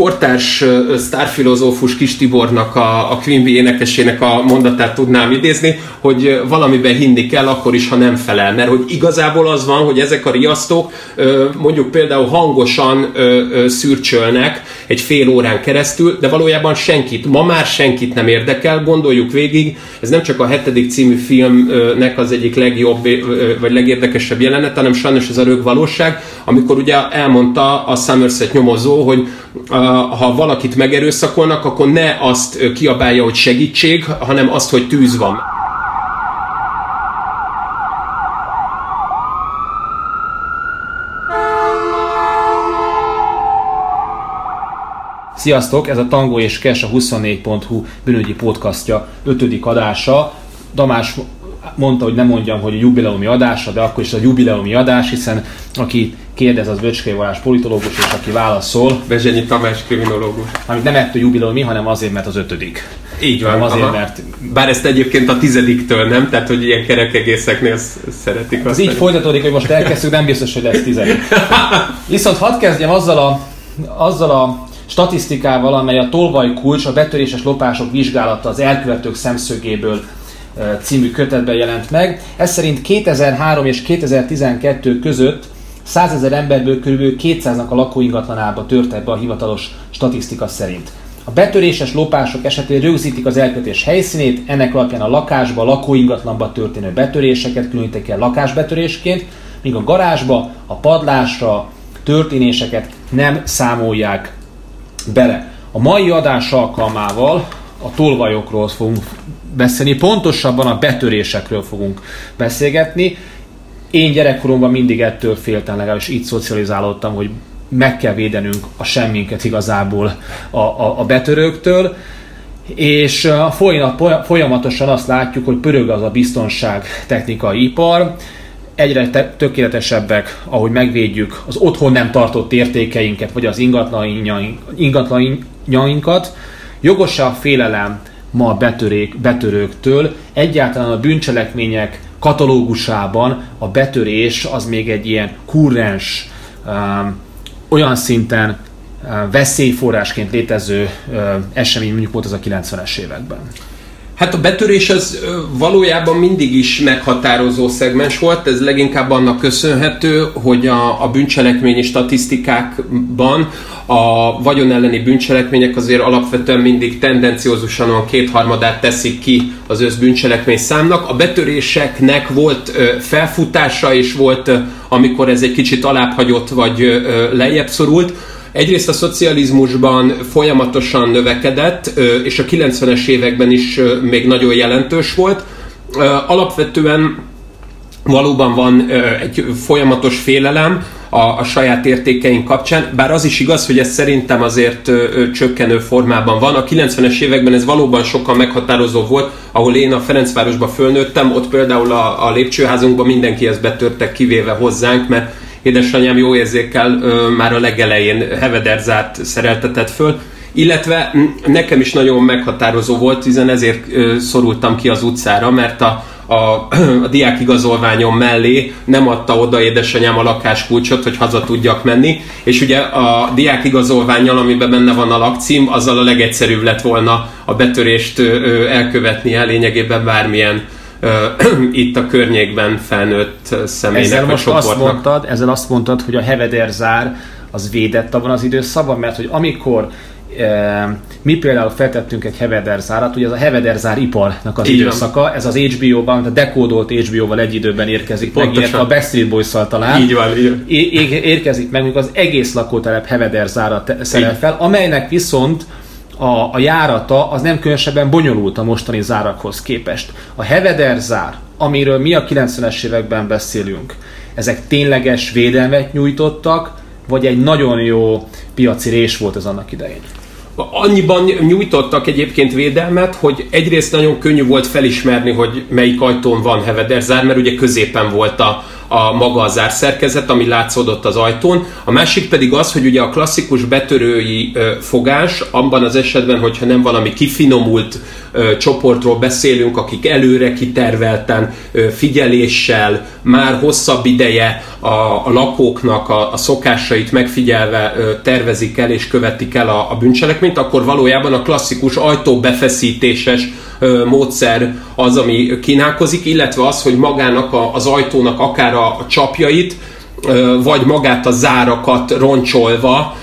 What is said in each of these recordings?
kortárs sztárfilozófus Kis Tibornak, a, a Queen Bee énekesének a mondatát tudnám idézni, hogy valamiben hinni kell akkor is, ha nem felel. Mert hogy igazából az van, hogy ezek a riasztók mondjuk például hangosan szürcsölnek egy fél órán keresztül, de valójában senkit, ma már senkit nem érdekel, gondoljuk végig, ez nem csak a hetedik című filmnek az egyik legjobb vagy legérdekesebb jelenet, hanem sajnos ez a rög valóság, amikor ugye elmondta a Somerset nyomozó, hogy ha valakit megerőszakolnak, akkor ne azt kiabálja, hogy segítség, hanem azt, hogy tűz van. Sziasztok, ez a Tango és Kes, a 24.hu bűnügyi podcastja ötödik adása. Damás mondta, hogy nem mondjam, hogy a jubileumi adása, de akkor is a jubileumi adás, hiszen aki kérdez, az Böcskei Valás politológus, és aki válaszol. Bezsenyi Tamás kriminológus. Amit nem ettől jubileumi, hanem azért, mert az ötödik. Így van. azért, aha. mert... Bár ezt egyébként a tizediktől nem, tehát hogy ilyen kerekegészeknél szeretik. Ez így folytatódik, hogy most elkezdjük, nem biztos, hogy lesz tizedik. Viszont hadd kezdjem azzal a, azzal a statisztikával, amely a tolvaj kulcs, a betöréses lopások vizsgálata az elkövetők szemszögéből című kötetben jelent meg. Ez szerint 2003 és 2012 között 100 ezer emberből kb. 200-nak a lakóingatlanába tört ebbe a hivatalos statisztika szerint. A betöréses lopások esetén rögzítik az elkötés helyszínét, ennek alapján a lakásba, lakóingatlanba történő betöréseket különítik el lakásbetörésként, míg a garázsba, a padlásra történéseket nem számolják bele. A mai adás alkalmával a tolvajokról fogunk beszélni, pontosabban a betörésekről fogunk beszélgetni. Én gyerekkoromban mindig ettől féltem, legalábbis így szocializálódtam, hogy meg kell védenünk a semminket igazából a, a, a betörőktől, és folyamatosan azt látjuk, hogy pörög az a biztonság technikai ipar, egyre te- tökéletesebbek, ahogy megvédjük az otthon nem tartott értékeinket, vagy az ingatlanjainkat. Jogos a félelem ma betörék, betörőktől, egyáltalán a bűncselekmények katalógusában a betörés az még egy ilyen kurrens, um, olyan szinten uh, veszélyforrásként létező uh, esemény mondjuk volt az a 90-es években. Hát a betörés az valójában mindig is meghatározó szegmens volt, ez leginkább annak köszönhető, hogy a, a bűncselekményi statisztikákban a vagyon elleni bűncselekmények azért alapvetően mindig tendenciózusan a kétharmadát teszik ki az összbűncselekmény számnak. A betöréseknek volt felfutása, és volt, amikor ez egy kicsit alábbhagyott vagy lejjebb szorult, Egyrészt a szocializmusban folyamatosan növekedett, és a 90-es években is még nagyon jelentős volt. Alapvetően valóban van egy folyamatos félelem a, a saját értékeink kapcsán, bár az is igaz, hogy ez szerintem azért csökkenő formában van. A 90-es években ez valóban sokkal meghatározó volt, ahol én a Ferencvárosba fölnőttem, ott például a, a lépcsőházunkban mindenki ezt betörtek, kivéve hozzánk, mert édesanyám jó érzékkel már a legelején hevederzát szereltetett föl, illetve nekem is nagyon meghatározó volt, hiszen ezért szorultam ki az utcára, mert a, a, a diákigazolványom mellé nem adta oda édesanyám a lakáskulcsot, hogy haza tudjak menni, és ugye a diákigazolványjal, amiben benne van a lakcím, azzal a legegyszerűbb lett volna a betörést ö, elkövetni lényegében bármilyen itt a környékben felnőtt személynek ezzel most azt mondtad, ezzel azt mondtad, hogy a hevederzár az védett abban az időszakban, mert hogy amikor mi például feltettünk egy hevederzárat, ugye ez a hevederzár iparnak az Így időszaka, ez az HBO-ban, a dekódolt HBO-val egy időben érkezik Pontosan. meg, a Backstreet boys talán. Így van, így. É- érkezik meg, amikor az egész lakótelep hevederzára szerel fel, amelynek viszont a, a járata az nem különösebben bonyolult a mostani zárakhoz képest. A Heveder zár, amiről mi a 90-es években beszélünk, ezek tényleges védelmet nyújtottak, vagy egy nagyon jó piaci rés volt ez annak idején? Annyiban nyújtottak egyébként védelmet, hogy egyrészt nagyon könnyű volt felismerni, hogy melyik ajtón van Heveder zár, mert ugye középen volt a, a maga a zárszerkezet, ami látszódott az ajtón. A másik pedig az, hogy ugye a klasszikus betörői fogás, abban az esetben, hogyha nem valami kifinomult csoportról beszélünk, akik előre kitervelten, figyeléssel, már hosszabb ideje a, a lakóknak a, a szokásait megfigyelve tervezik el és követik el a, a bűncselekményt, akkor valójában a klasszikus ajtóbefeszítéses ö, módszer az, ami kínálkozik, illetve az, hogy magának a, az ajtónak akár a, a csapjait, vagy magát a zárakat roncsolva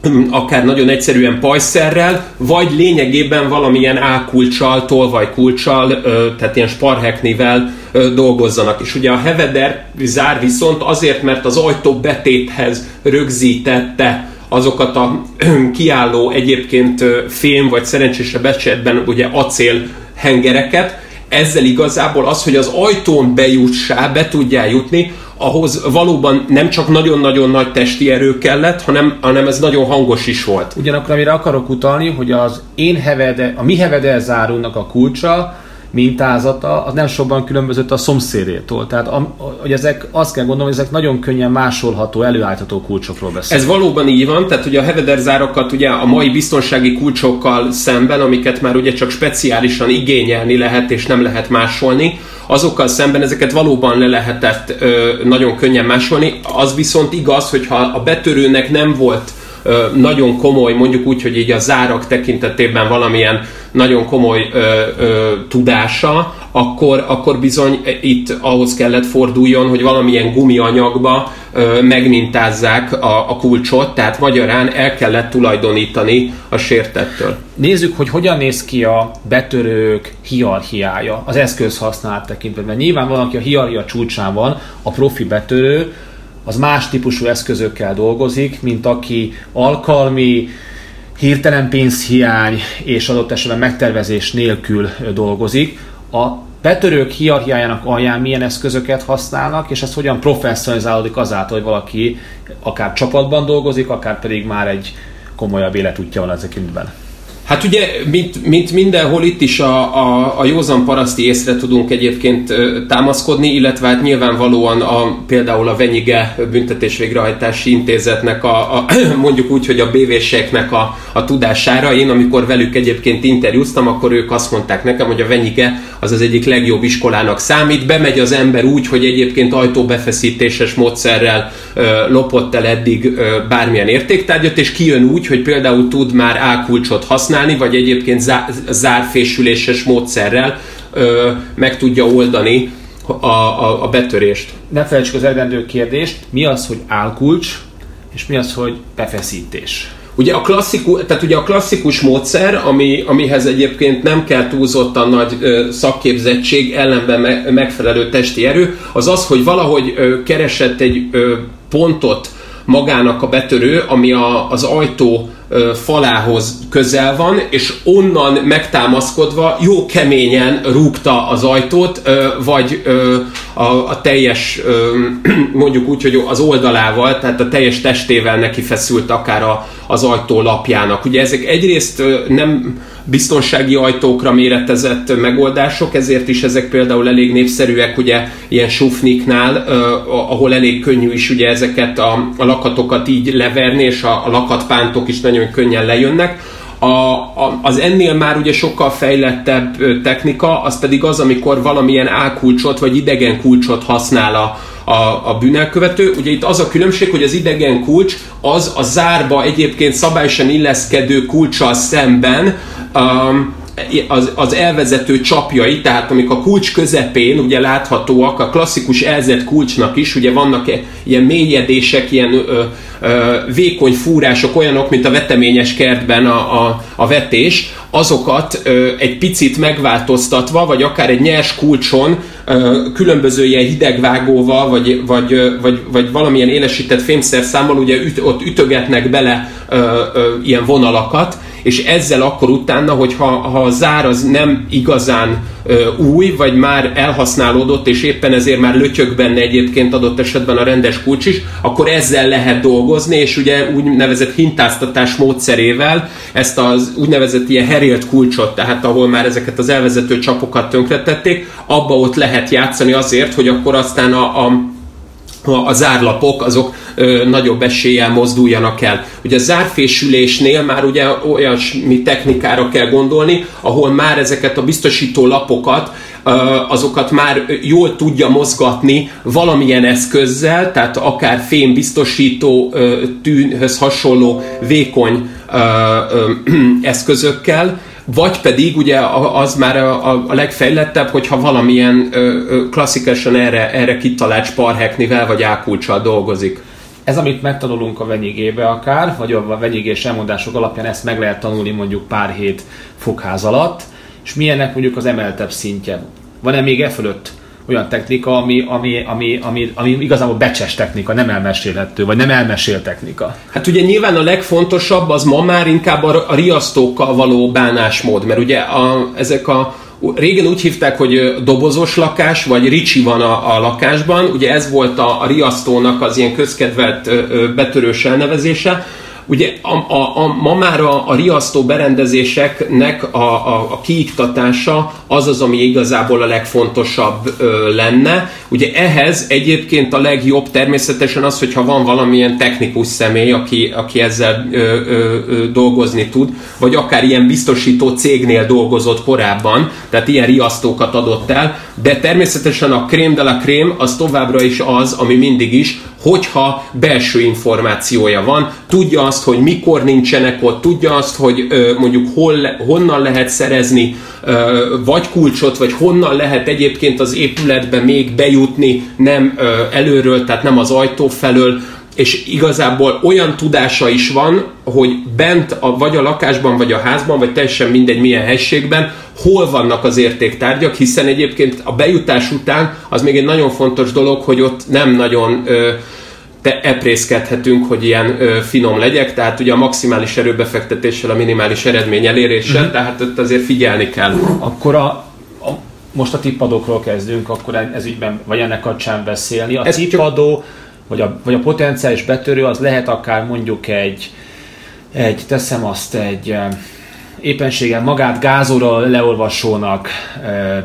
akár nagyon egyszerűen pajszerrel, vagy lényegében valamilyen ákulcsal, tolvajkulcsal, tehát ilyen sparheknivel dolgozzanak. És ugye a Heveder zár viszont azért, mert az ajtó betéthez rögzítette azokat a kiálló egyébként fém vagy szerencsésebb esetben ugye acél hengereket, ezzel igazából az, hogy az ajtón bejutsá, be tudjál jutni, ahhoz valóban nem csak nagyon-nagyon nagy testi erő kellett, hanem, hanem ez nagyon hangos is volt. Ugyanakkor amire akarok utalni, hogy az én hevede, a mi hevede zárónak a kulcsa, mintázata, az nem sokban különbözött a szomszédétól. Tehát a, hogy ezek, azt kell gondolni, hogy ezek nagyon könnyen másolható, előállítható kulcsokról beszélünk. Ez valóban így van, tehát ugye a Heveder zárokat ugye a mai biztonsági kulcsokkal szemben, amiket már ugye csak speciálisan igényelni lehet és nem lehet másolni, azokkal szemben ezeket valóban le lehetett ö, nagyon könnyen másolni. Az viszont igaz, hogyha a betörőnek nem volt nagyon komoly, mondjuk úgy, hogy így a zárak tekintetében valamilyen nagyon komoly ö, ö, tudása, akkor, akkor bizony itt ahhoz kellett forduljon, hogy valamilyen gumianyagba ö, megmintázzák a, a kulcsot, tehát magyarán el kellett tulajdonítani a sértettől. Nézzük, hogy hogyan néz ki a betörők hierarchiája az eszköz használat tekintetben. Nyilván van, aki a hierarchia csúcsán van, a profi betörő, az más típusú eszközökkel dolgozik, mint aki alkalmi, hirtelen pénzhiány és adott esetben megtervezés nélkül dolgozik. A betörők hierarchiájának alján milyen eszközöket használnak, és ez hogyan professzionalizálódik azáltal, hogy valaki akár csapatban dolgozik, akár pedig már egy komolyabb életútja van ezekben. Hát ugye, mint, mint mindenhol itt is a, a, a józan paraszti észre tudunk egyébként támaszkodni, illetve hát nyilvánvalóan a, például a Venyige büntetés végrehajtási intézetnek a, a mondjuk úgy, hogy a BV-seknek a, a tudására. Én amikor velük egyébként interjúztam, akkor ők azt mondták nekem, hogy a Venyige az az egyik legjobb iskolának számít. Bemegy az ember úgy, hogy egyébként ajtóbefeszítéses módszerrel ö, lopott el eddig ö, bármilyen értéktárgyat, és kijön úgy, hogy például tud már ákulcsot használni, használni, vagy egyébként zárfésüléses módszerrel ö, meg tudja oldani a, a, a betörést. Ne felejtsük az eredendő kérdést, mi az, hogy álkulcs, és mi az, hogy befeszítés? Ugye a klasszikus, tehát ugye a klasszikus módszer, ami, amihez egyébként nem kell túlzottan nagy ö, szakképzettség, ellenben me, megfelelő testi erő, az az, hogy valahogy ö, keresett egy ö, pontot magának a betörő, ami a, az ajtó falához közel van, és onnan megtámaszkodva jó keményen rúgta az ajtót, vagy a, a teljes, mondjuk úgy, hogy az oldalával, tehát a teljes testével neki feszült akár a, az ajtó lapjának. Ugye ezek egyrészt nem biztonsági ajtókra méretezett megoldások, ezért is ezek például elég népszerűek ugye ilyen sufniknál, ahol elég könnyű is ugye ezeket a, a lakatokat így leverni, és a, a lakatpántok is nagyon könnyen lejönnek. A, a, az ennél már ugye sokkal fejlettebb technika, az pedig az, amikor valamilyen álkulcsot vagy idegen kulcsot használ a, a, a bűnelkövető. Ugye itt az a különbség, hogy az idegen kulcs az a zárba egyébként szabályosan illeszkedő kulcsal szemben um, az, az elvezető csapjai, tehát amik a kulcs közepén ugye láthatóak, a klasszikus elzett kulcsnak is, ugye vannak -e ilyen mélyedések, ilyen ö, ö, vékony fúrások, olyanok, mint a veteményes kertben a, a, a vetés, azokat ö, egy picit megváltoztatva, vagy akár egy nyers kulcson különböző ilyen hidegvágóval, vagy, vagy, vagy, vagy valamilyen élesített fémszerszámmal ugye üt, ott ütögetnek bele ö, ö, ilyen vonalakat, és ezzel akkor utána, hogyha ha a zár az nem igazán ö, új, vagy már elhasználódott, és éppen ezért már lötyög benne egyébként adott esetben a rendes kulcs is, akkor ezzel lehet dolgozni, és ugye úgynevezett hintáztatás módszerével ezt az úgynevezett ilyen herélt kulcsot, tehát ahol már ezeket az elvezető csapokat tönkretették, abba ott lehet játszani azért, hogy akkor aztán a, a a zárlapok azok ö, nagyobb eséllyel mozduljanak el. Ugye a zárfésülésnél már ugye olyasmi technikára kell gondolni, ahol már ezeket a biztosító lapokat azokat már jól tudja mozgatni valamilyen eszközzel, tehát akár fémbiztosító ö, tűnhöz hasonló vékony eszközökkel, vagy pedig ugye az már a, a, a legfejlettebb, hogyha valamilyen ö, ö, klasszikusan erre, erre kitalált sparheknivel vagy ákulcsal dolgozik. Ez, amit megtanulunk a venyigébe akár, vagy a venyigés elmondások alapján ezt meg lehet tanulni mondjuk pár hét fogház alatt, és milyennek mondjuk az emeltebb szintje. Van-e még e fölött olyan technika, ami, ami, ami, ami, ami igazából becses technika, nem elmesélhető, vagy nem elmesél technika? Hát ugye nyilván a legfontosabb az ma már inkább a, a riasztókkal való bánásmód, mert ugye a, ezek a Régen úgy hívták, hogy dobozos lakás, vagy ricsi van a, a lakásban. Ugye ez volt a, a riasztónak az ilyen közkedvelt betörős elnevezése. Ugye a, a, a, ma már a, a riasztó berendezéseknek a, a, a kiiktatása az az, ami igazából a legfontosabb ö, lenne. Ugye ehhez egyébként a legjobb természetesen az, hogyha van valamilyen technikus személy, aki, aki ezzel ö, ö, ö, dolgozni tud, vagy akár ilyen biztosító cégnél dolgozott korábban, tehát ilyen riasztókat adott el, de természetesen a krém de la krém az továbbra is az, ami mindig is, hogyha belső információja van, tudja azt, hogy mikor nincsenek ott, tudja azt, hogy mondjuk hol, honnan lehet szerezni vagy kulcsot, vagy honnan lehet egyébként az épületbe még bejutni, nem előről, tehát nem az ajtó felől, és igazából olyan tudása is van, hogy bent a, vagy a lakásban, vagy a házban, vagy teljesen mindegy milyen helységben, hol vannak az értéktárgyak, hiszen egyébként a bejutás után az még egy nagyon fontos dolog, hogy ott nem nagyon ö, te eprészkedhetünk, hogy ilyen ö, finom legyek, tehát ugye a maximális erőbefektetéssel a minimális eredmény eléréssel, uh-huh. tehát ott azért figyelni kell. Akkor a, a most a tippadókról kezdünk, akkor ez ügyben, vagy ennek kapcsán beszélni. A ez tippadó, csak... vagy, a, vagy a potenciális betörő, az lehet akár mondjuk egy, egy teszem azt egy éppenséggel magát gázóra leolvasónak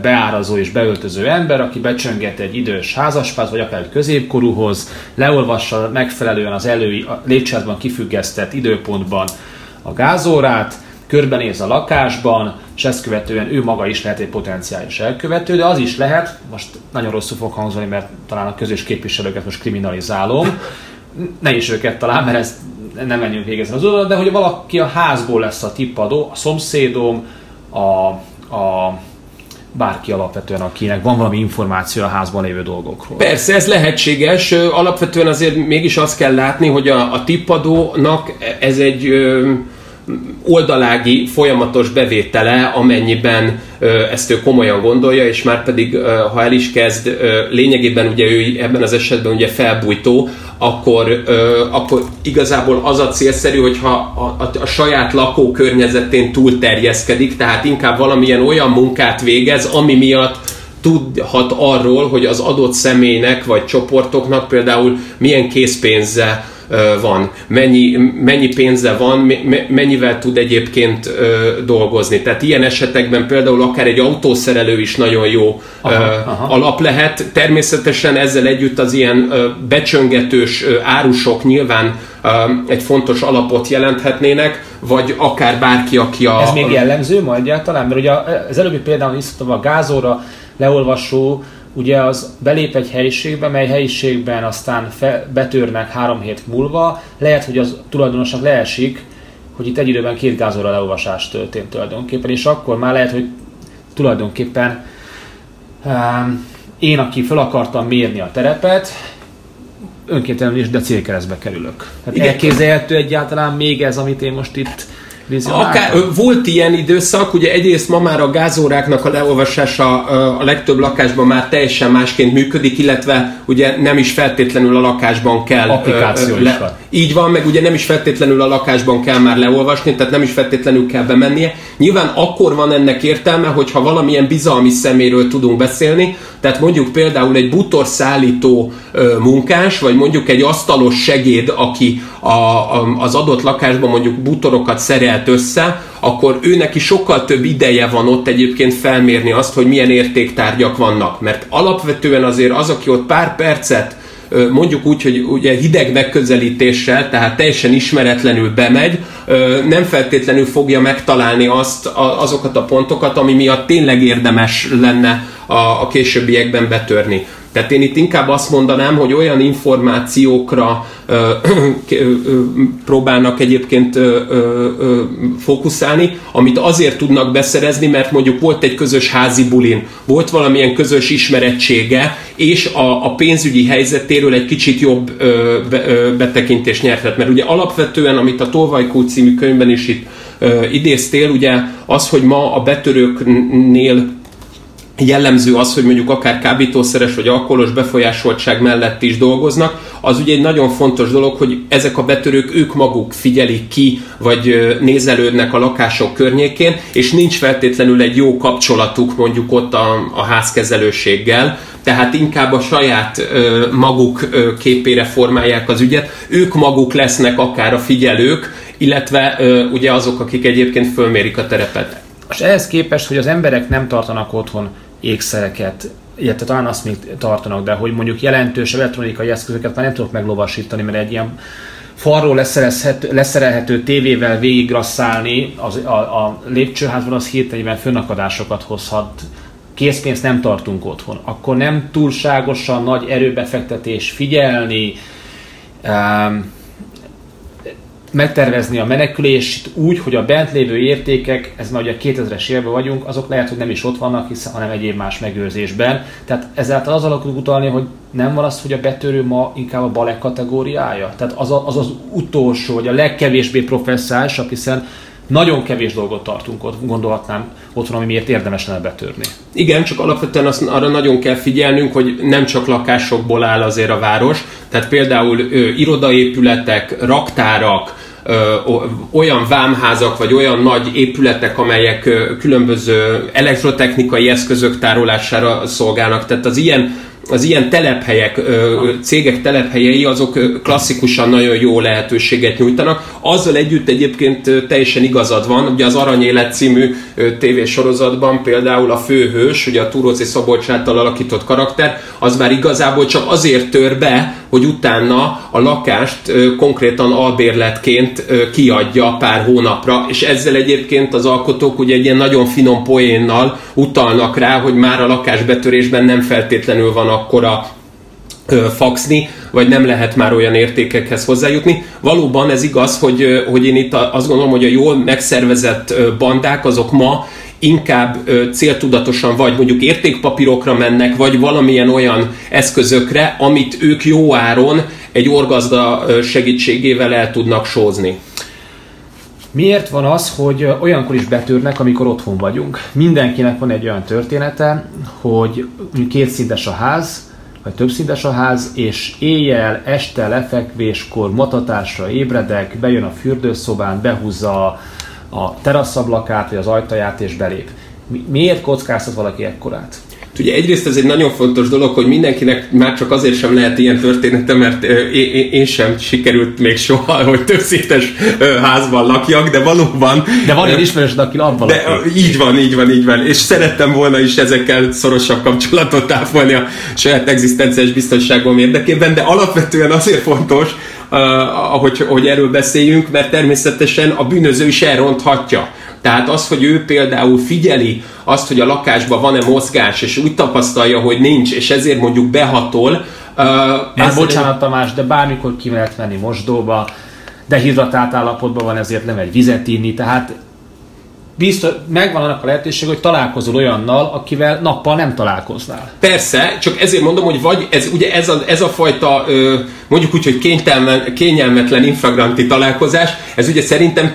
beárazó és beöltöző ember, aki becsönget egy idős házaspárt, vagy akár egy középkorúhoz, leolvassa megfelelően az elő lépcsázban kifüggesztett időpontban a gázórát, körbenéz a lakásban, és ezt követően ő maga is lehet egy potenciális elkövető, de az is lehet, most nagyon rosszul fog hangzani, mert talán a közös képviselőket most kriminalizálom, ne is őket talán, mert ez nem menjünk végezni az oldalon, de hogy valaki a házból lesz a tippadó, a szomszédom, a, a bárki alapvetően, akinek van valami információ a házban lévő dolgokról. Persze, ez lehetséges. Alapvetően azért mégis azt kell látni, hogy a, a tippadónak ez egy oldalági folyamatos bevétele, amennyiben ezt ő komolyan gondolja, és már pedig, ha el is kezd, lényegében ugye ő ebben az esetben ugye felbújtó, akkor, akkor igazából az a célszerű, hogyha a, a, a saját lakókörnyezetén túl terjeszkedik, tehát inkább valamilyen olyan munkát végez, ami miatt tudhat arról, hogy az adott személynek vagy csoportoknak például milyen készpénze van, mennyi, mennyi pénze van, mennyivel tud egyébként dolgozni. Tehát ilyen esetekben például akár egy autószerelő is nagyon jó aha, aha. alap lehet. Természetesen ezzel együtt az ilyen becsöngetős árusok nyilván egy fontos alapot jelenthetnének, vagy akár bárki, aki a... Ez még jellemző ma egyáltalán? Mert ugye az előbbi például is a gázóra leolvasó ugye az belép egy helyiségbe, mely helyiségben aztán fe, betörnek három hét múlva, lehet, hogy az tulajdonosnak leesik, hogy itt egy időben két gázóra leolvasás történt tulajdonképpen, és akkor már lehet, hogy tulajdonképpen um, én, aki fel akartam mérni a terepet, önkéntelenül is, de célkeresztbe kerülök. Tehát elképzelhető egyáltalán még ez, amit én most itt Akár, volt ilyen időszak, ugye egyrészt ma már a gázóráknak a leolvasása a legtöbb lakásban már teljesen másként működik, illetve ugye nem is feltétlenül a lakásban kell. Applikáció le, is van. Így van, meg ugye nem is feltétlenül a lakásban kell már leolvasni, tehát nem is feltétlenül kell bemennie. Nyilván akkor van ennek értelme, hogyha valamilyen bizalmi szeméről tudunk beszélni, tehát mondjuk például egy butorszállító munkás, vagy mondjuk egy asztalos segéd, aki a, a, az adott lakásban mondjuk butorokat szerelt össze, akkor ő neki sokkal több ideje van ott egyébként felmérni azt, hogy milyen értéktárgyak vannak. Mert alapvetően azért az, aki ott pár percet mondjuk úgy, hogy ugye hideg megközelítéssel, tehát teljesen ismeretlenül bemegy, nem feltétlenül fogja megtalálni azt, azokat a pontokat, ami miatt tényleg érdemes lenne a, a későbbiekben betörni. Tehát én itt inkább azt mondanám, hogy olyan információkra ö, ö, ö, próbálnak egyébként ö, ö, ö, fókuszálni, amit azért tudnak beszerezni, mert mondjuk volt egy közös házi bulin, volt valamilyen közös ismerettsége, és a, a pénzügyi helyzetéről egy kicsit jobb ö, be, ö, betekintést nyerhet. Mert ugye alapvetően, amit a Tolvajkó című könyvben is itt ö, idéztél, ugye az, hogy ma a betörőknél jellemző az, hogy mondjuk akár kábítószeres vagy alkoholos befolyásoltság mellett is dolgoznak, az ugye egy nagyon fontos dolog, hogy ezek a betörők ők maguk figyelik ki, vagy nézelődnek a lakások környékén, és nincs feltétlenül egy jó kapcsolatuk mondjuk ott a, a házkezelőséggel, tehát inkább a saját ö, maguk ö, képére formálják az ügyet, ők maguk lesznek akár a figyelők, illetve ö, ugye azok, akik egyébként fölmérik a terepet. És ehhez képest, hogy az emberek nem tartanak otthon ékszereket, illetve talán azt még tartanak, de hogy mondjuk jelentős elektronikai eszközöket már nem tudok meglovasítani, mert egy ilyen falról leszerelhető tévével végigrasszálni az, a, a lépcsőházban az hirtelen fönnakadásokat hozhat. Készpénzt nem tartunk otthon. Akkor nem túlságosan nagy erőbefektetés figyelni, um, megtervezni a menekülést úgy, hogy a bent lévő értékek, ez már ugye a 2000-es évben vagyunk, azok lehet, hogy nem is ott vannak, hiszen, hanem egyéb más megőrzésben. Tehát ezáltal az alakult utalni, hogy nem van az, hogy a betörő ma inkább a balek kategóriája? Tehát az a, az, az utolsó, vagy a legkevésbé professzálsabb, hiszen nagyon kevés dolgot tartunk ott, gondolhatnám otthon, ami miért érdemes lenne betörni. Igen, csak alapvetően azt, arra nagyon kell figyelnünk, hogy nem csak lakásokból áll azért a város, tehát például ö, irodaépületek, raktárak, olyan vámházak, vagy olyan nagy épületek, amelyek különböző elektrotechnikai eszközök tárolására szolgálnak. Tehát az ilyen az ilyen telephelyek, cégek telephelyei, azok klasszikusan nagyon jó lehetőséget nyújtanak. Azzal együtt egyébként teljesen igazad van, ugye az Aranyélet című tévésorozatban például a főhős, ugye a Túróci Szabolcs által alakított karakter, az már igazából csak azért tör be, hogy utána a lakást konkrétan albérletként kiadja pár hónapra, és ezzel egyébként az alkotók ugye egy ilyen nagyon finom poénnal utalnak rá, hogy már a lakásbetörésben nem feltétlenül van akkora faxni, vagy nem lehet már olyan értékekhez hozzájutni. Valóban ez igaz, hogy, hogy én itt azt gondolom, hogy a jól megszervezett bandák azok ma inkább céltudatosan vagy mondjuk értékpapírokra mennek, vagy valamilyen olyan eszközökre, amit ők jó áron egy orgazda segítségével el tudnak sózni. Miért van az, hogy olyankor is betörnek, amikor otthon vagyunk? Mindenkinek van egy olyan története, hogy kétszintes a ház, vagy többszintes a ház, és éjjel, este lefekvéskor matatásra ébredek, bejön a fürdőszobán, behúzza a teraszablakát, vagy az ajtaját, és belép. Miért kockáztat valaki ekkorát? Ugye egyrészt ez egy nagyon fontos dolog, hogy mindenkinek már csak azért sem lehet ilyen története, mert én sem sikerült még soha, hogy több szétes házban lakjak, de valóban... De van egy ismerősöd, aki abban de, Így van, így van, így van. És szerettem volna is ezekkel szorosabb kapcsolatot táfolni a saját egzisztenciás biztonságom érdekében, de alapvetően azért fontos, ahogy hogy erről beszéljünk, mert természetesen a bűnöző is elronthatja. Tehát az, hogy ő például figyeli azt, hogy a lakásban van-e mozgás, és úgy tapasztalja, hogy nincs, és ezért mondjuk behatol. Uh, ez bocsánat Tamás, de bármikor ki lehet menni mosdóba, dehidratált állapotban van, ezért nem egy vizet inni, tehát biztos, megvan annak a lehetőség, hogy találkozol olyannal, akivel nappal nem találkoznál. Persze, csak ezért mondom, hogy vagy ez, ugye ez a, ez a fajta, mondjuk úgy, hogy kényelmetlen, kényelmetlen infragranti találkozás, ez ugye szerintem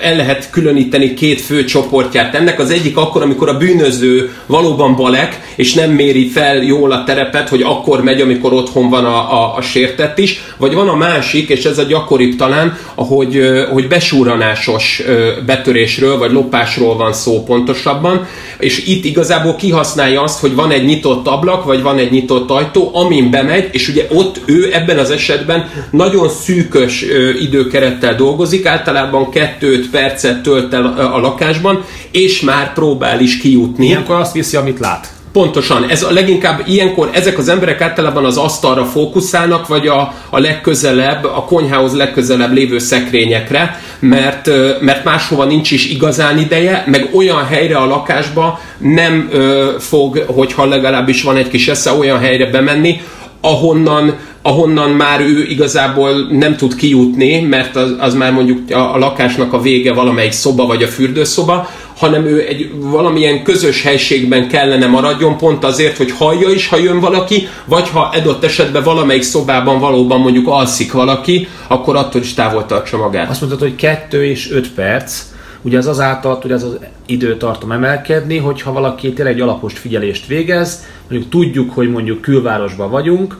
el lehet különíteni két fő csoportját ennek. Az egyik akkor, amikor a bűnöző valóban balek, és nem méri fel jól a terepet, hogy akkor megy, amikor otthon van a, a, a sértett is, vagy van a másik, és ez a gyakoribb talán, ahogy hogy besúranásos betörésről, vagy lopásról van szó pontosabban, és itt igazából kihasználja azt, hogy van egy nyitott ablak, vagy van egy nyitott ajtó, amin bemegy, és ugye ott ő ebben az esetben nagyon szűkös időkerettel dolgozik, általában 2 percet tölt el a lakásban, és már próbál is kijutni. Ilyenkor azt viszi, amit lát. Pontosan, ez a leginkább ilyenkor ezek az emberek általában az asztalra fókuszálnak, vagy a, a legközelebb, a konyhához legközelebb lévő szekrényekre, mert, mert máshova nincs is igazán ideje, meg olyan helyre a lakásba nem ö, fog, hogyha legalábbis van egy kis esze, olyan helyre bemenni, ahonnan, ahonnan már ő igazából nem tud kijutni, mert az, az már mondjuk a, a lakásnak a vége valamelyik szoba vagy a fürdőszoba, hanem ő egy valamilyen közös helységben kellene maradjon, pont azért, hogy hallja is, ha jön valaki, vagy ha adott esetben valamelyik szobában valóban mondjuk alszik valaki, akkor attól is távol tartsa magát. Azt mondtad, hogy 2 és 5 perc, ugye az azáltal hogy ez az időtartam emelkedni, hogyha valaki tényleg egy alapos figyelést végez, mondjuk tudjuk, hogy mondjuk külvárosban vagyunk,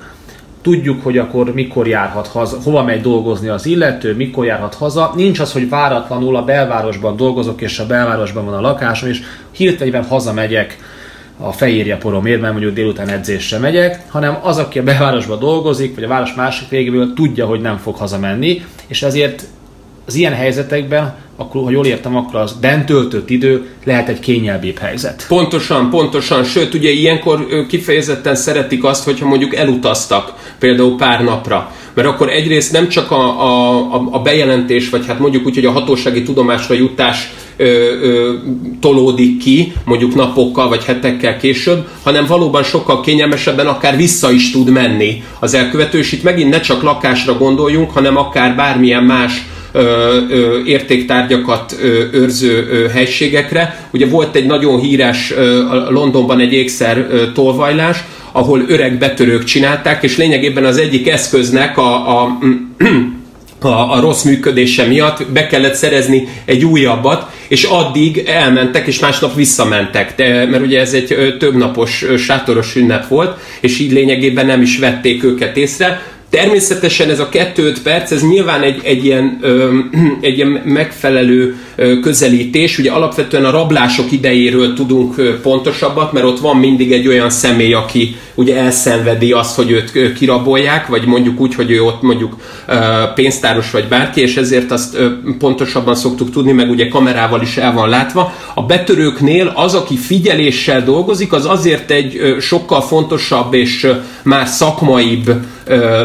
tudjuk, hogy akkor mikor járhat haza, hova megy dolgozni az illető, mikor járhat haza. Nincs az, hogy váratlanul a belvárosban dolgozok, és a belvárosban van a lakásom, és hirtelen hazamegyek a fehérje poromért, mert mondjuk délután edzésre megyek, hanem az, aki a belvárosban dolgozik, vagy a város másik végéből tudja, hogy nem fog hazamenni, és ezért az ilyen helyzetekben, akkor, ha jól értem, akkor az bent töltött idő lehet egy kényelmébb helyzet. Pontosan, pontosan. Sőt, ugye ilyenkor kifejezetten szeretik azt, hogyha mondjuk elutaztak például pár napra. Mert akkor egyrészt nem csak a, a, a bejelentés, vagy hát mondjuk úgy, hogy a hatósági tudomásra jutás ö, ö, tolódik ki, mondjuk napokkal vagy hetekkel később, hanem valóban sokkal kényelmesebben akár vissza is tud menni az elkövető, és itt megint ne csak lakásra gondoljunk, hanem akár bármilyen más értéktárgyakat őrző helységekre. Ugye volt egy nagyon híres Londonban egy ékszer tolvajlás, ahol öreg betörők csinálták, és lényegében az egyik eszköznek a, a a, a rossz működése miatt be kellett szerezni egy újabbat, és addig elmentek, és másnap visszamentek, de, mert ugye ez egy több napos sátoros ünnep volt, és így lényegében nem is vették őket észre. Természetesen ez a 2-5 perc, ez nyilván egy, egy, ilyen, egy ilyen megfelelő közelítés. Ugye alapvetően a rablások idejéről tudunk pontosabbat, mert ott van mindig egy olyan személy, aki ugye elszenvedi azt, hogy őt kirabolják, vagy mondjuk úgy, hogy ő ott mondjuk pénztáros vagy bárki, és ezért azt pontosabban szoktuk tudni, meg ugye kamerával is el van látva. A betörőknél az, aki figyeléssel dolgozik, az azért egy sokkal fontosabb és már szakmaibb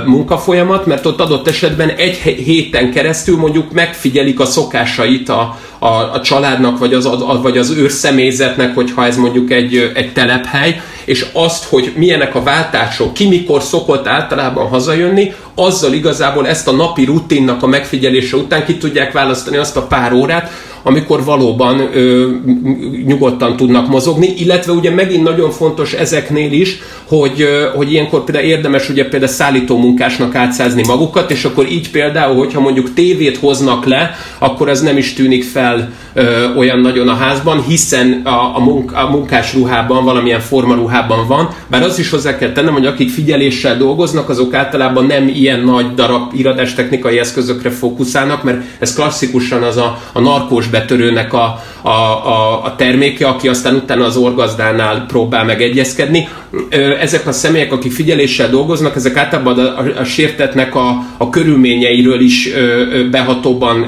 munkafolyamat, mert ott adott esetben egy héten keresztül mondjuk megfigyelik a szokásait a, a, a családnak, vagy az, a, vagy az őrszemélyzetnek, hogyha ez mondjuk egy, egy telephely, és azt, hogy milyenek a váltások, ki mikor szokott általában hazajönni, azzal igazából ezt a napi rutinnak a megfigyelése után ki tudják választani azt a pár órát, amikor valóban ö, nyugodtan tudnak mozogni, illetve ugye megint nagyon fontos ezeknél is, hogy, ö, hogy ilyenkor például érdemes ugye például szállító munkásnak átszázni magukat, és akkor így például, hogyha mondjuk tévét hoznak le, akkor ez nem is tűnik fel ö, olyan nagyon a házban, hiszen a, a, munk, a munkás ruhában, valamilyen formaruhában van, bár az is hozzá kell tennem, hogy akik figyeléssel dolgoznak, azok általában nem ilyen nagy darab technikai eszközökre fókuszálnak, mert ez klasszikusan az a, a narkós betörőnek a, a, a, a terméke, aki aztán utána az orgazdánál próbál megegyezkedni. Ezek a személyek, akik figyeléssel dolgoznak, ezek általában a, a, a sértetnek a, a körülményeiről is behatóban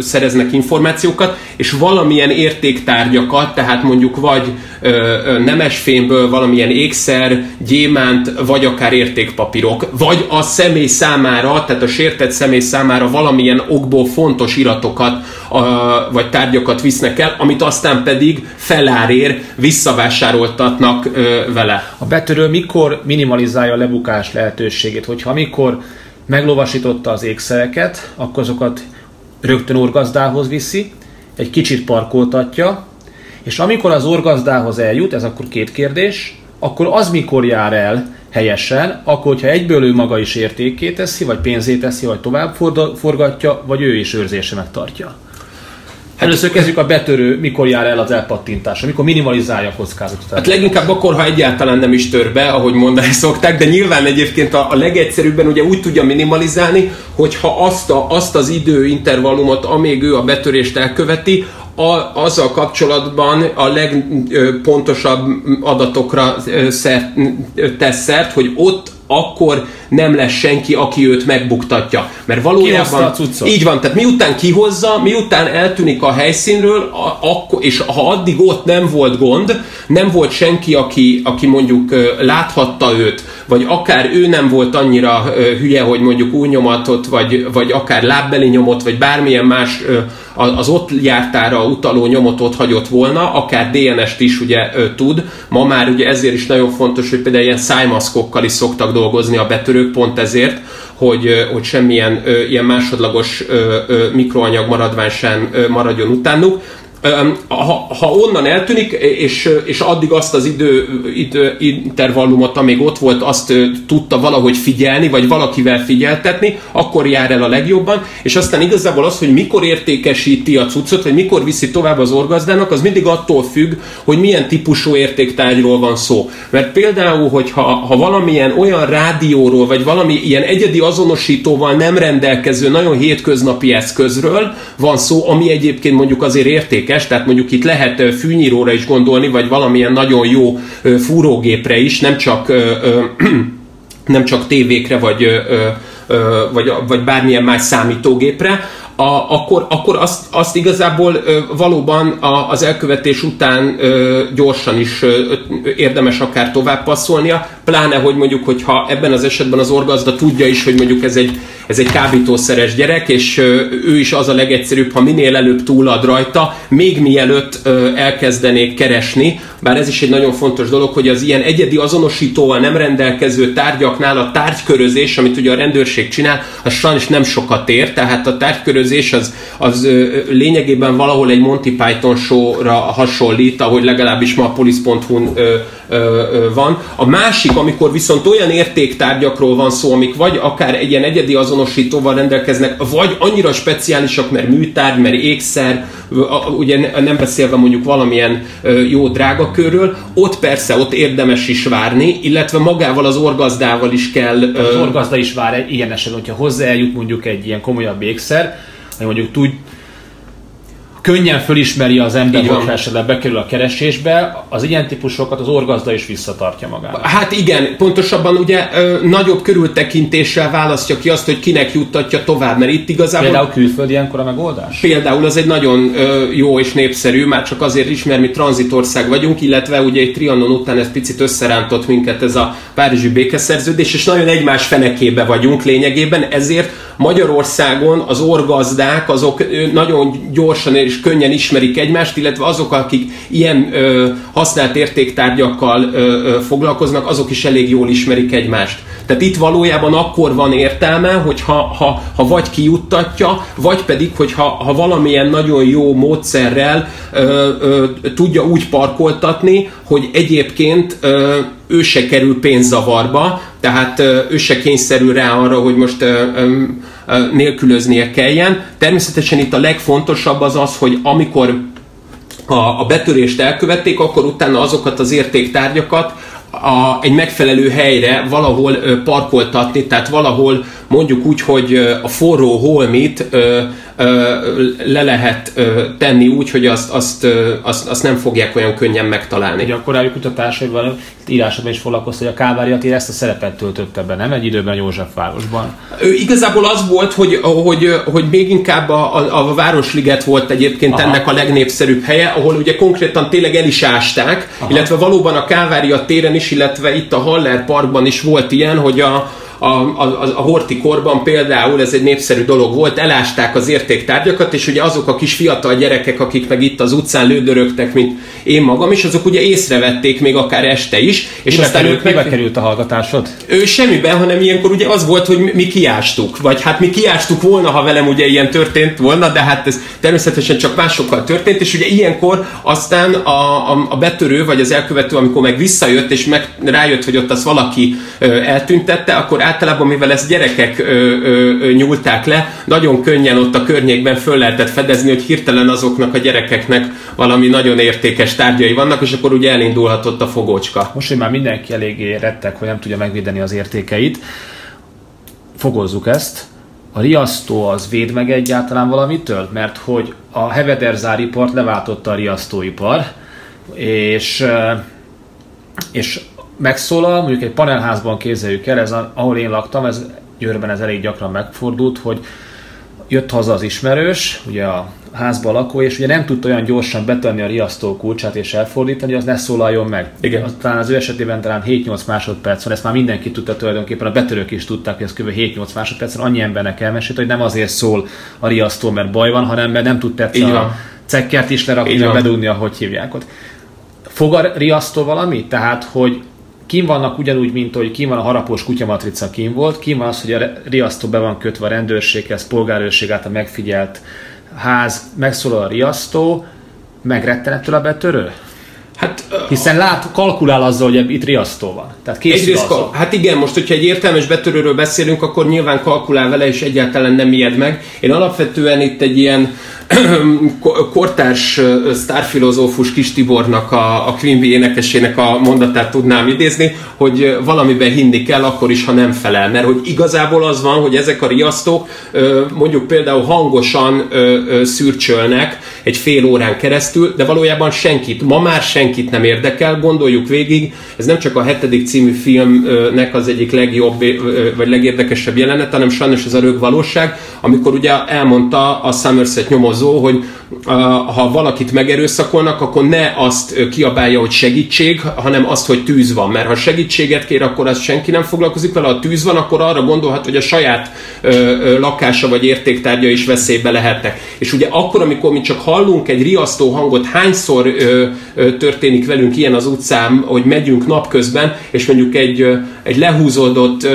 szereznek információkat, és valamilyen értéktárgyakat, tehát mondjuk vagy nemesfémből valamilyen ékszer, gyémánt, vagy akár értékpapírok, vagy a személy számára, tehát a sértett személy számára valamilyen okból fontos iratokat, vagy tárgyakat visznek el, amit aztán pedig felárér visszavásároltatnak vele. A betörő mikor minimalizálja a lebukás lehetőségét? Hogyha amikor meglovasította az ékszereket, akkor azokat rögtön orgazdához viszi, egy kicsit parkoltatja, és amikor az orgazdához eljut, ez akkor két kérdés, akkor az mikor jár el helyesen, akkor hogyha egyből ő maga is értékké teszi, vagy pénzét teszi, vagy tovább forgatja, vagy ő is őrzése megtartja. Először kezdjük a betörő, mikor jár el az elpattintás, amikor minimalizálja a kockázatot. Hát leginkább akkor, ha egyáltalán nem is tör be, ahogy mondani szokták, de nyilván egyébként a, a legegyszerűbben ugye úgy tudja minimalizálni, hogyha azt, a, azt az időintervallumot, amíg ő a betörést elköveti, a, azzal kapcsolatban a legpontosabb adatokra szert, tesz szert, hogy ott akkor nem lesz senki, aki őt megbuktatja. Mert valójában így van, tehát miután kihozza, miután eltűnik a helyszínről, a, akkor, és ha addig ott nem volt gond, nem volt senki, aki, aki mondjuk láthatta őt, vagy akár ő nem volt annyira hülye, hogy mondjuk új vagy, vagy akár lábbeli nyomot, vagy bármilyen más az ott jártára utaló nyomot ott hagyott volna, akár DNS-t is ugye tud. Ma már ugye ezért is nagyon fontos, hogy például ilyen szájmaszkokkal is szoktak dolgozni a betörők, pont ezért, hogy, hogy semmilyen ilyen másodlagos mikroanyag maradvány sem maradjon utánuk ha, ha onnan eltűnik, és, és addig azt az idő, idő intervallumot, amíg ott volt, azt tudta valahogy figyelni, vagy valakivel figyeltetni, akkor jár el a legjobban, és aztán igazából az, hogy mikor értékesíti a cuccot, vagy mikor viszi tovább az orgazdának, az mindig attól függ, hogy milyen típusú értéktárgyról van szó. Mert például, hogyha ha valamilyen olyan rádióról, vagy valami ilyen egyedi azonosítóval nem rendelkező, nagyon hétköznapi eszközről van szó, ami egyébként mondjuk azért értékes, érdekes, tehát mondjuk itt lehet fűnyíróra is gondolni, vagy valamilyen nagyon jó fúrógépre is, nem csak nem csak tévékre, vagy, vagy, vagy bármilyen más számítógépre, a, akkor, akkor azt, azt igazából ö, valóban a, az elkövetés után ö, gyorsan is ö, érdemes akár tovább passzolnia, pláne, hogy mondjuk, hogyha ebben az esetben az orgazda tudja is, hogy mondjuk ez egy, ez egy kábítószeres gyerek, és ő is az a legegyszerűbb, ha minél előbb túlad rajta, még mielőtt elkezdenék keresni, bár ez is egy nagyon fontos dolog, hogy az ilyen egyedi azonosítóval nem rendelkező tárgyaknál a tárgykörözés, amit ugye a rendőrség csinál, az sajnos nem sokat ér, tehát a tárgykörözés az, az lényegében valahol egy Monty Python show-ra hasonlít, ahogy legalábbis ma a police.hu-n van. A másik, amikor viszont olyan értéktárgyakról van szó, amik vagy akár egy ilyen egyedi azonosítóval rendelkeznek, vagy annyira speciálisak, mert műtárgy, mert ékszer, ugye nem beszélve mondjuk valamilyen jó drága körről, ott persze ott érdemes is várni, illetve magával az orgazdával is kell... Az orgazda is vár ilyen esetben, hogyha hozzájut mondjuk egy ilyen komolyabb ékszer, hogy mondjuk tud, könnyen fölismeri az ember, hogy esetleg bekerül a keresésbe, az ilyen típusokat az orgazda is visszatartja magának. Hát igen, pontosabban ugye ö, nagyobb körültekintéssel választja ki azt, hogy kinek juttatja tovább, mert itt igazából... Például külföldi ilyenkor a megoldás? Például az egy nagyon ö, jó és népszerű, már csak azért is, mert mi tranzitország vagyunk, illetve ugye egy Trianon után ez picit összerántott minket ez a Párizsi békeszerződés, és nagyon egymás fenekébe vagyunk lényegében, ezért Magyarországon az orgazdák azok nagyon gyorsan és könnyen ismerik egymást, illetve azok, akik ilyen ö, használt értéktárgyakkal ö, ö, foglalkoznak, azok is elég jól ismerik egymást. Tehát itt valójában akkor van értelme, hogy ha, ha, vagy kijuttatja, vagy pedig, hogy ha, ha valamilyen nagyon jó módszerrel ö, ö, tudja úgy parkoltatni, hogy egyébként ö, ő se kerül pénzzavarba, tehát ő se kényszerül rá arra, hogy most nélkülöznie kelljen. Természetesen itt a legfontosabb az az, hogy amikor a, betörést elkövették, akkor utána azokat az értéktárgyakat a, egy megfelelő helyre valahol parkoltatni, tehát valahol mondjuk úgy, hogy a forró holmit le lehet tenni úgy, hogy azt, azt, azt, azt nem fogják olyan könnyen megtalálni. Ugye a korábbi kutatásaiban írásában is foglalkozta, hogy a Kávária tér ezt a szerepet töltötte be, nem egy időben Józsefvárosban. Ő igazából az volt, hogy, hogy, hogy még inkább a, a, a Városliget volt egyébként Aha. ennek a legnépszerűbb helye, ahol ugye konkrétan tényleg el is ásták, Aha. illetve valóban a Kávária téren is, illetve itt a Haller Parkban is volt ilyen, hogy a, a, a, a, a horti korban például ez egy népszerű dolog volt, elásták az értéktárgyakat, és ugye azok a kis fiatal gyerekek, akik meg itt az utcán lődörögtek, mint én magam is, azok ugye észrevették még akár este is. És mibe aztán került, ők meg... került a hallgatásod? Ő semmiben, hanem ilyenkor ugye az volt, hogy mi kiástuk, vagy hát mi kiástuk volna, ha velem ugye ilyen történt volna, de hát ez természetesen csak másokkal történt, és ugye ilyenkor aztán a, a, a betörő, vagy az elkövető, amikor meg visszajött, és meg rájött, hogy ott az valaki ö, eltüntette, akkor általában, mivel ezt gyerekek ö, ö, ö, nyúlták le, nagyon könnyen ott a környékben föl lehetett fedezni, hogy hirtelen azoknak a gyerekeknek valami nagyon értékes tárgyai vannak, és akkor ugye elindulhatott a fogócska. Most, hogy már mindenki eléggé rettek, hogy nem tudja megvédeni az értékeit, fogozzuk ezt. A riasztó az véd meg egyáltalán valamitől? Mert hogy a hevederzáripart leváltotta a riasztóipar, és, és megszólal, mondjuk egy panelházban képzeljük el, ez a, ahol én laktam, ez Győrben ez elég gyakran megfordult, hogy jött haza az ismerős, ugye a házba lakó, és ugye nem tudta olyan gyorsan betenni a riasztó kulcsát és elfordítani, hogy az ne szólaljon meg. Igen. Az, talán az ő esetében talán 7-8 másodperc van, ezt már mindenki tudta tulajdonképpen, a betörők is tudták, hogy ez kb. 7-8 másodperc, annyi embernek elmesélt, hogy nem azért szól a riasztó, mert baj van, hanem mert nem tud tetszeni a cekkert is lerakni, bedugni, ahogy hívják ott. Fog a riasztó valami? Tehát, hogy kim vannak ugyanúgy, mint hogy kim van a harapós kutyamatrica kim volt, kim van az, hogy a riasztó be van kötve a rendőrséghez, polgárőrség által megfigyelt ház, megszólal a riasztó, megretten ettől a betörő? Hát, Hiszen lát, kalkulál azzal, hogy itt riasztó van. Tehát egyrészt, kal- Hát igen, most, hogyha egy értelmes betörőről beszélünk, akkor nyilván kalkulál vele, és egyáltalán nem ijed meg. Én alapvetően itt egy ilyen kortárs sztárfilozófus Kis Tibornak, a, a Bee énekesének a mondatát tudnám idézni, hogy valamiben hinni kell, akkor is, ha nem felel. Mert hogy igazából az van, hogy ezek a riasztók mondjuk például hangosan szürcsölnek egy fél órán keresztül, de valójában senkit, ma már senkit nem érdekel, gondoljuk végig, ez nem csak a hetedik című filmnek az egyik legjobb vagy legérdekesebb jelenet, hanem sajnos ez a rög valóság, amikor ugye elmondta a Somerset nyomozó, hogy ha valakit megerőszakolnak, akkor ne azt kiabálja, hogy segítség, hanem azt, hogy tűz van. Mert ha segítséget kér, akkor az senki nem foglalkozik vele, ha tűz van, akkor arra gondolhat, hogy a saját lakása vagy értéktárgya is veszélybe lehetnek. És ugye akkor, amikor mi csak hallunk egy riasztó hangot, hányszor történik velünk ilyen az utcán, hogy megyünk napközben, és mondjuk egy, egy lehúzódott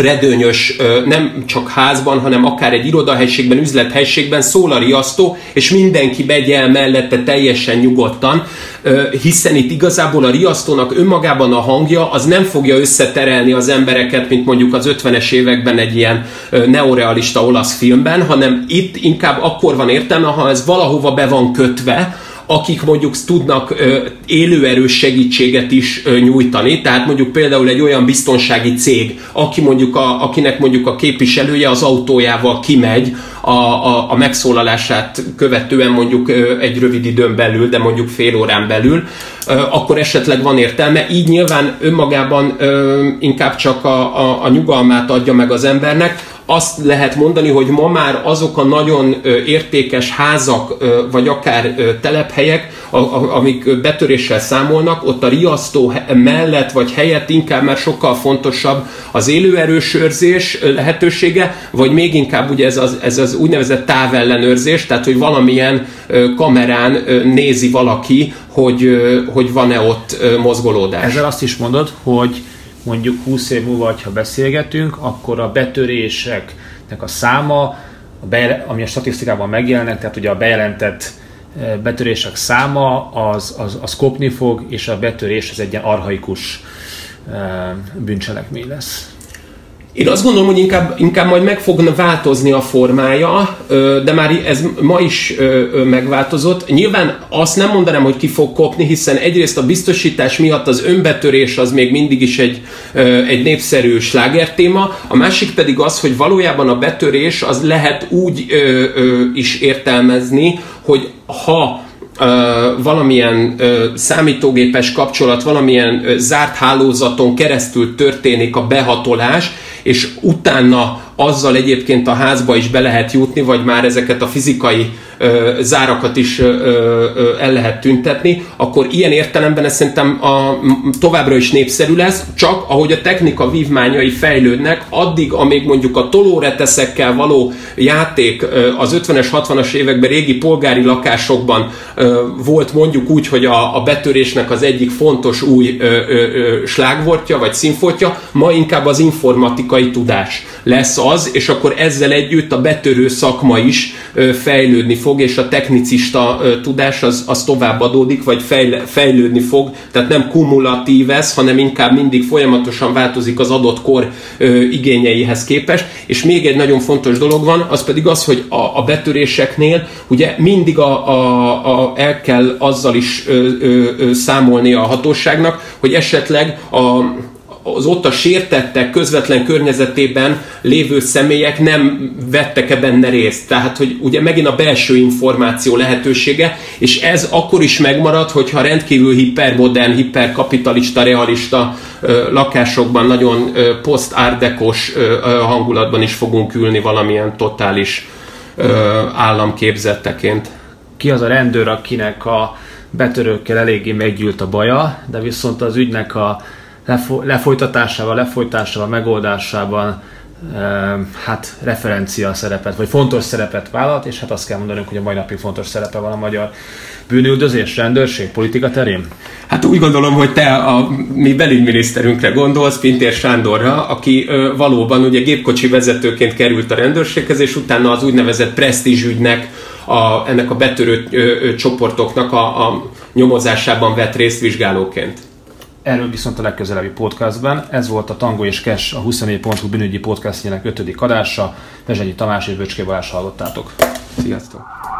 redőnyös, nem csak házban, hanem akár egy irodahelyiségben, üzlethelyiségben szól a riasztó, és mindenki megy el mellette teljesen nyugodtan, hiszen itt igazából a riasztónak önmagában a hangja az nem fogja összeterelni az embereket, mint mondjuk az 50-es években egy ilyen neorealista olasz filmben, hanem itt inkább akkor van értelme, ha ez valahova be van kötve, akik mondjuk tudnak élőerős segítséget is nyújtani, tehát mondjuk például egy olyan biztonsági cég, aki mondjuk a, akinek mondjuk a képviselője az autójával kimegy a, a, a megszólalását követően mondjuk egy rövid időn belül, de mondjuk fél órán belül, akkor esetleg van értelme. Így nyilván önmagában inkább csak a, a, a nyugalmát adja meg az embernek, azt lehet mondani, hogy ma már azok a nagyon értékes házak, vagy akár telephelyek, amik betöréssel számolnak, ott a riasztó mellett vagy helyett inkább már sokkal fontosabb az élőerős őrzés lehetősége, vagy még inkább ugye ez az, ez az úgynevezett távellenőrzés, tehát hogy valamilyen kamerán nézi valaki, hogy, hogy van-e ott mozgolódás. Ezzel azt is mondod, hogy mondjuk 20 év múlva, ha beszélgetünk, akkor a betöréseknek a száma, a be, ami a statisztikában megjelennek, tehát ugye a bejelentett e, betörések száma, az, az, az kopni fog, és a betörés az egy ilyen arhaikus e, bűncselekmény lesz. Én azt gondolom, hogy inkább, inkább majd meg fog változni a formája, de már ez ma is megváltozott. Nyilván azt nem mondanám, hogy ki fog kopni, hiszen egyrészt a biztosítás miatt az önbetörés az még mindig is egy, egy népszerű slágertéma, a másik pedig az, hogy valójában a betörés az lehet úgy is értelmezni, hogy ha valamilyen számítógépes kapcsolat, valamilyen zárt hálózaton keresztül történik a behatolás, és utána azzal egyébként a házba is be lehet jutni, vagy már ezeket a fizikai ö, zárakat is ö, ö, el lehet tüntetni, akkor ilyen értelemben ez szerintem a, továbbra is népszerű lesz, csak ahogy a technika vívmányai fejlődnek, addig, amíg mondjuk a tolóreteszekkel való játék az 50-es, 60-as években régi polgári lakásokban ö, volt mondjuk úgy, hogy a, a betörésnek az egyik fontos új ö, ö, ö, slágvortja, vagy színfoltja, ma inkább az informatikai tudás lesz az, és akkor ezzel együtt a betörő szakma is fejlődni fog és a technicista tudás az, az tovább adódik, vagy fejlődni fog, tehát nem kumulatív ez, hanem inkább mindig folyamatosan változik az adott kor igényeihez képest. És még egy nagyon fontos dolog van, az pedig az, hogy a, a betöréseknél ugye mindig a, a, a, el kell azzal is ö, ö, ö, számolni a hatóságnak, hogy esetleg a, az ott a sértettek közvetlen környezetében lévő személyek nem vettek-e benne részt. Tehát, hogy ugye megint a belső információ lehetősége, és ez akkor is megmarad, hogyha rendkívül hipermodern, hiperkapitalista, realista ö, lakásokban nagyon poszt-árdekos hangulatban is fogunk ülni valamilyen totális ö, államképzetteként. Ki az a rendőr, akinek a betörőkkel eléggé meggyűlt a baja, de viszont az ügynek a lefolytatásával, lefolytásával, megoldásában hát referencia szerepet, vagy fontos szerepet vállalt, és hát azt kell mondanunk, hogy a mai napig fontos szerepe van a magyar bűnüldözés, rendőrség, politika terén? Hát úgy gondolom, hogy te a mi belügyminiszterünkre gondolsz, Pintér Sándorra, aki ö, valóban ugye gépkocsi vezetőként került a rendőrséghez, és utána az úgynevezett presztízsügynek, a, ennek a betörő ö, ö, csoportoknak a, a nyomozásában vett részt vizsgálóként. Erről viszont a legközelebbi podcastben. Ez volt a Tango és Kes, a 24.hu bűnügyi podcastjának ötödik adása. Vezsenyi Tamás és Böcské Balázs hallottátok. Sziasztok!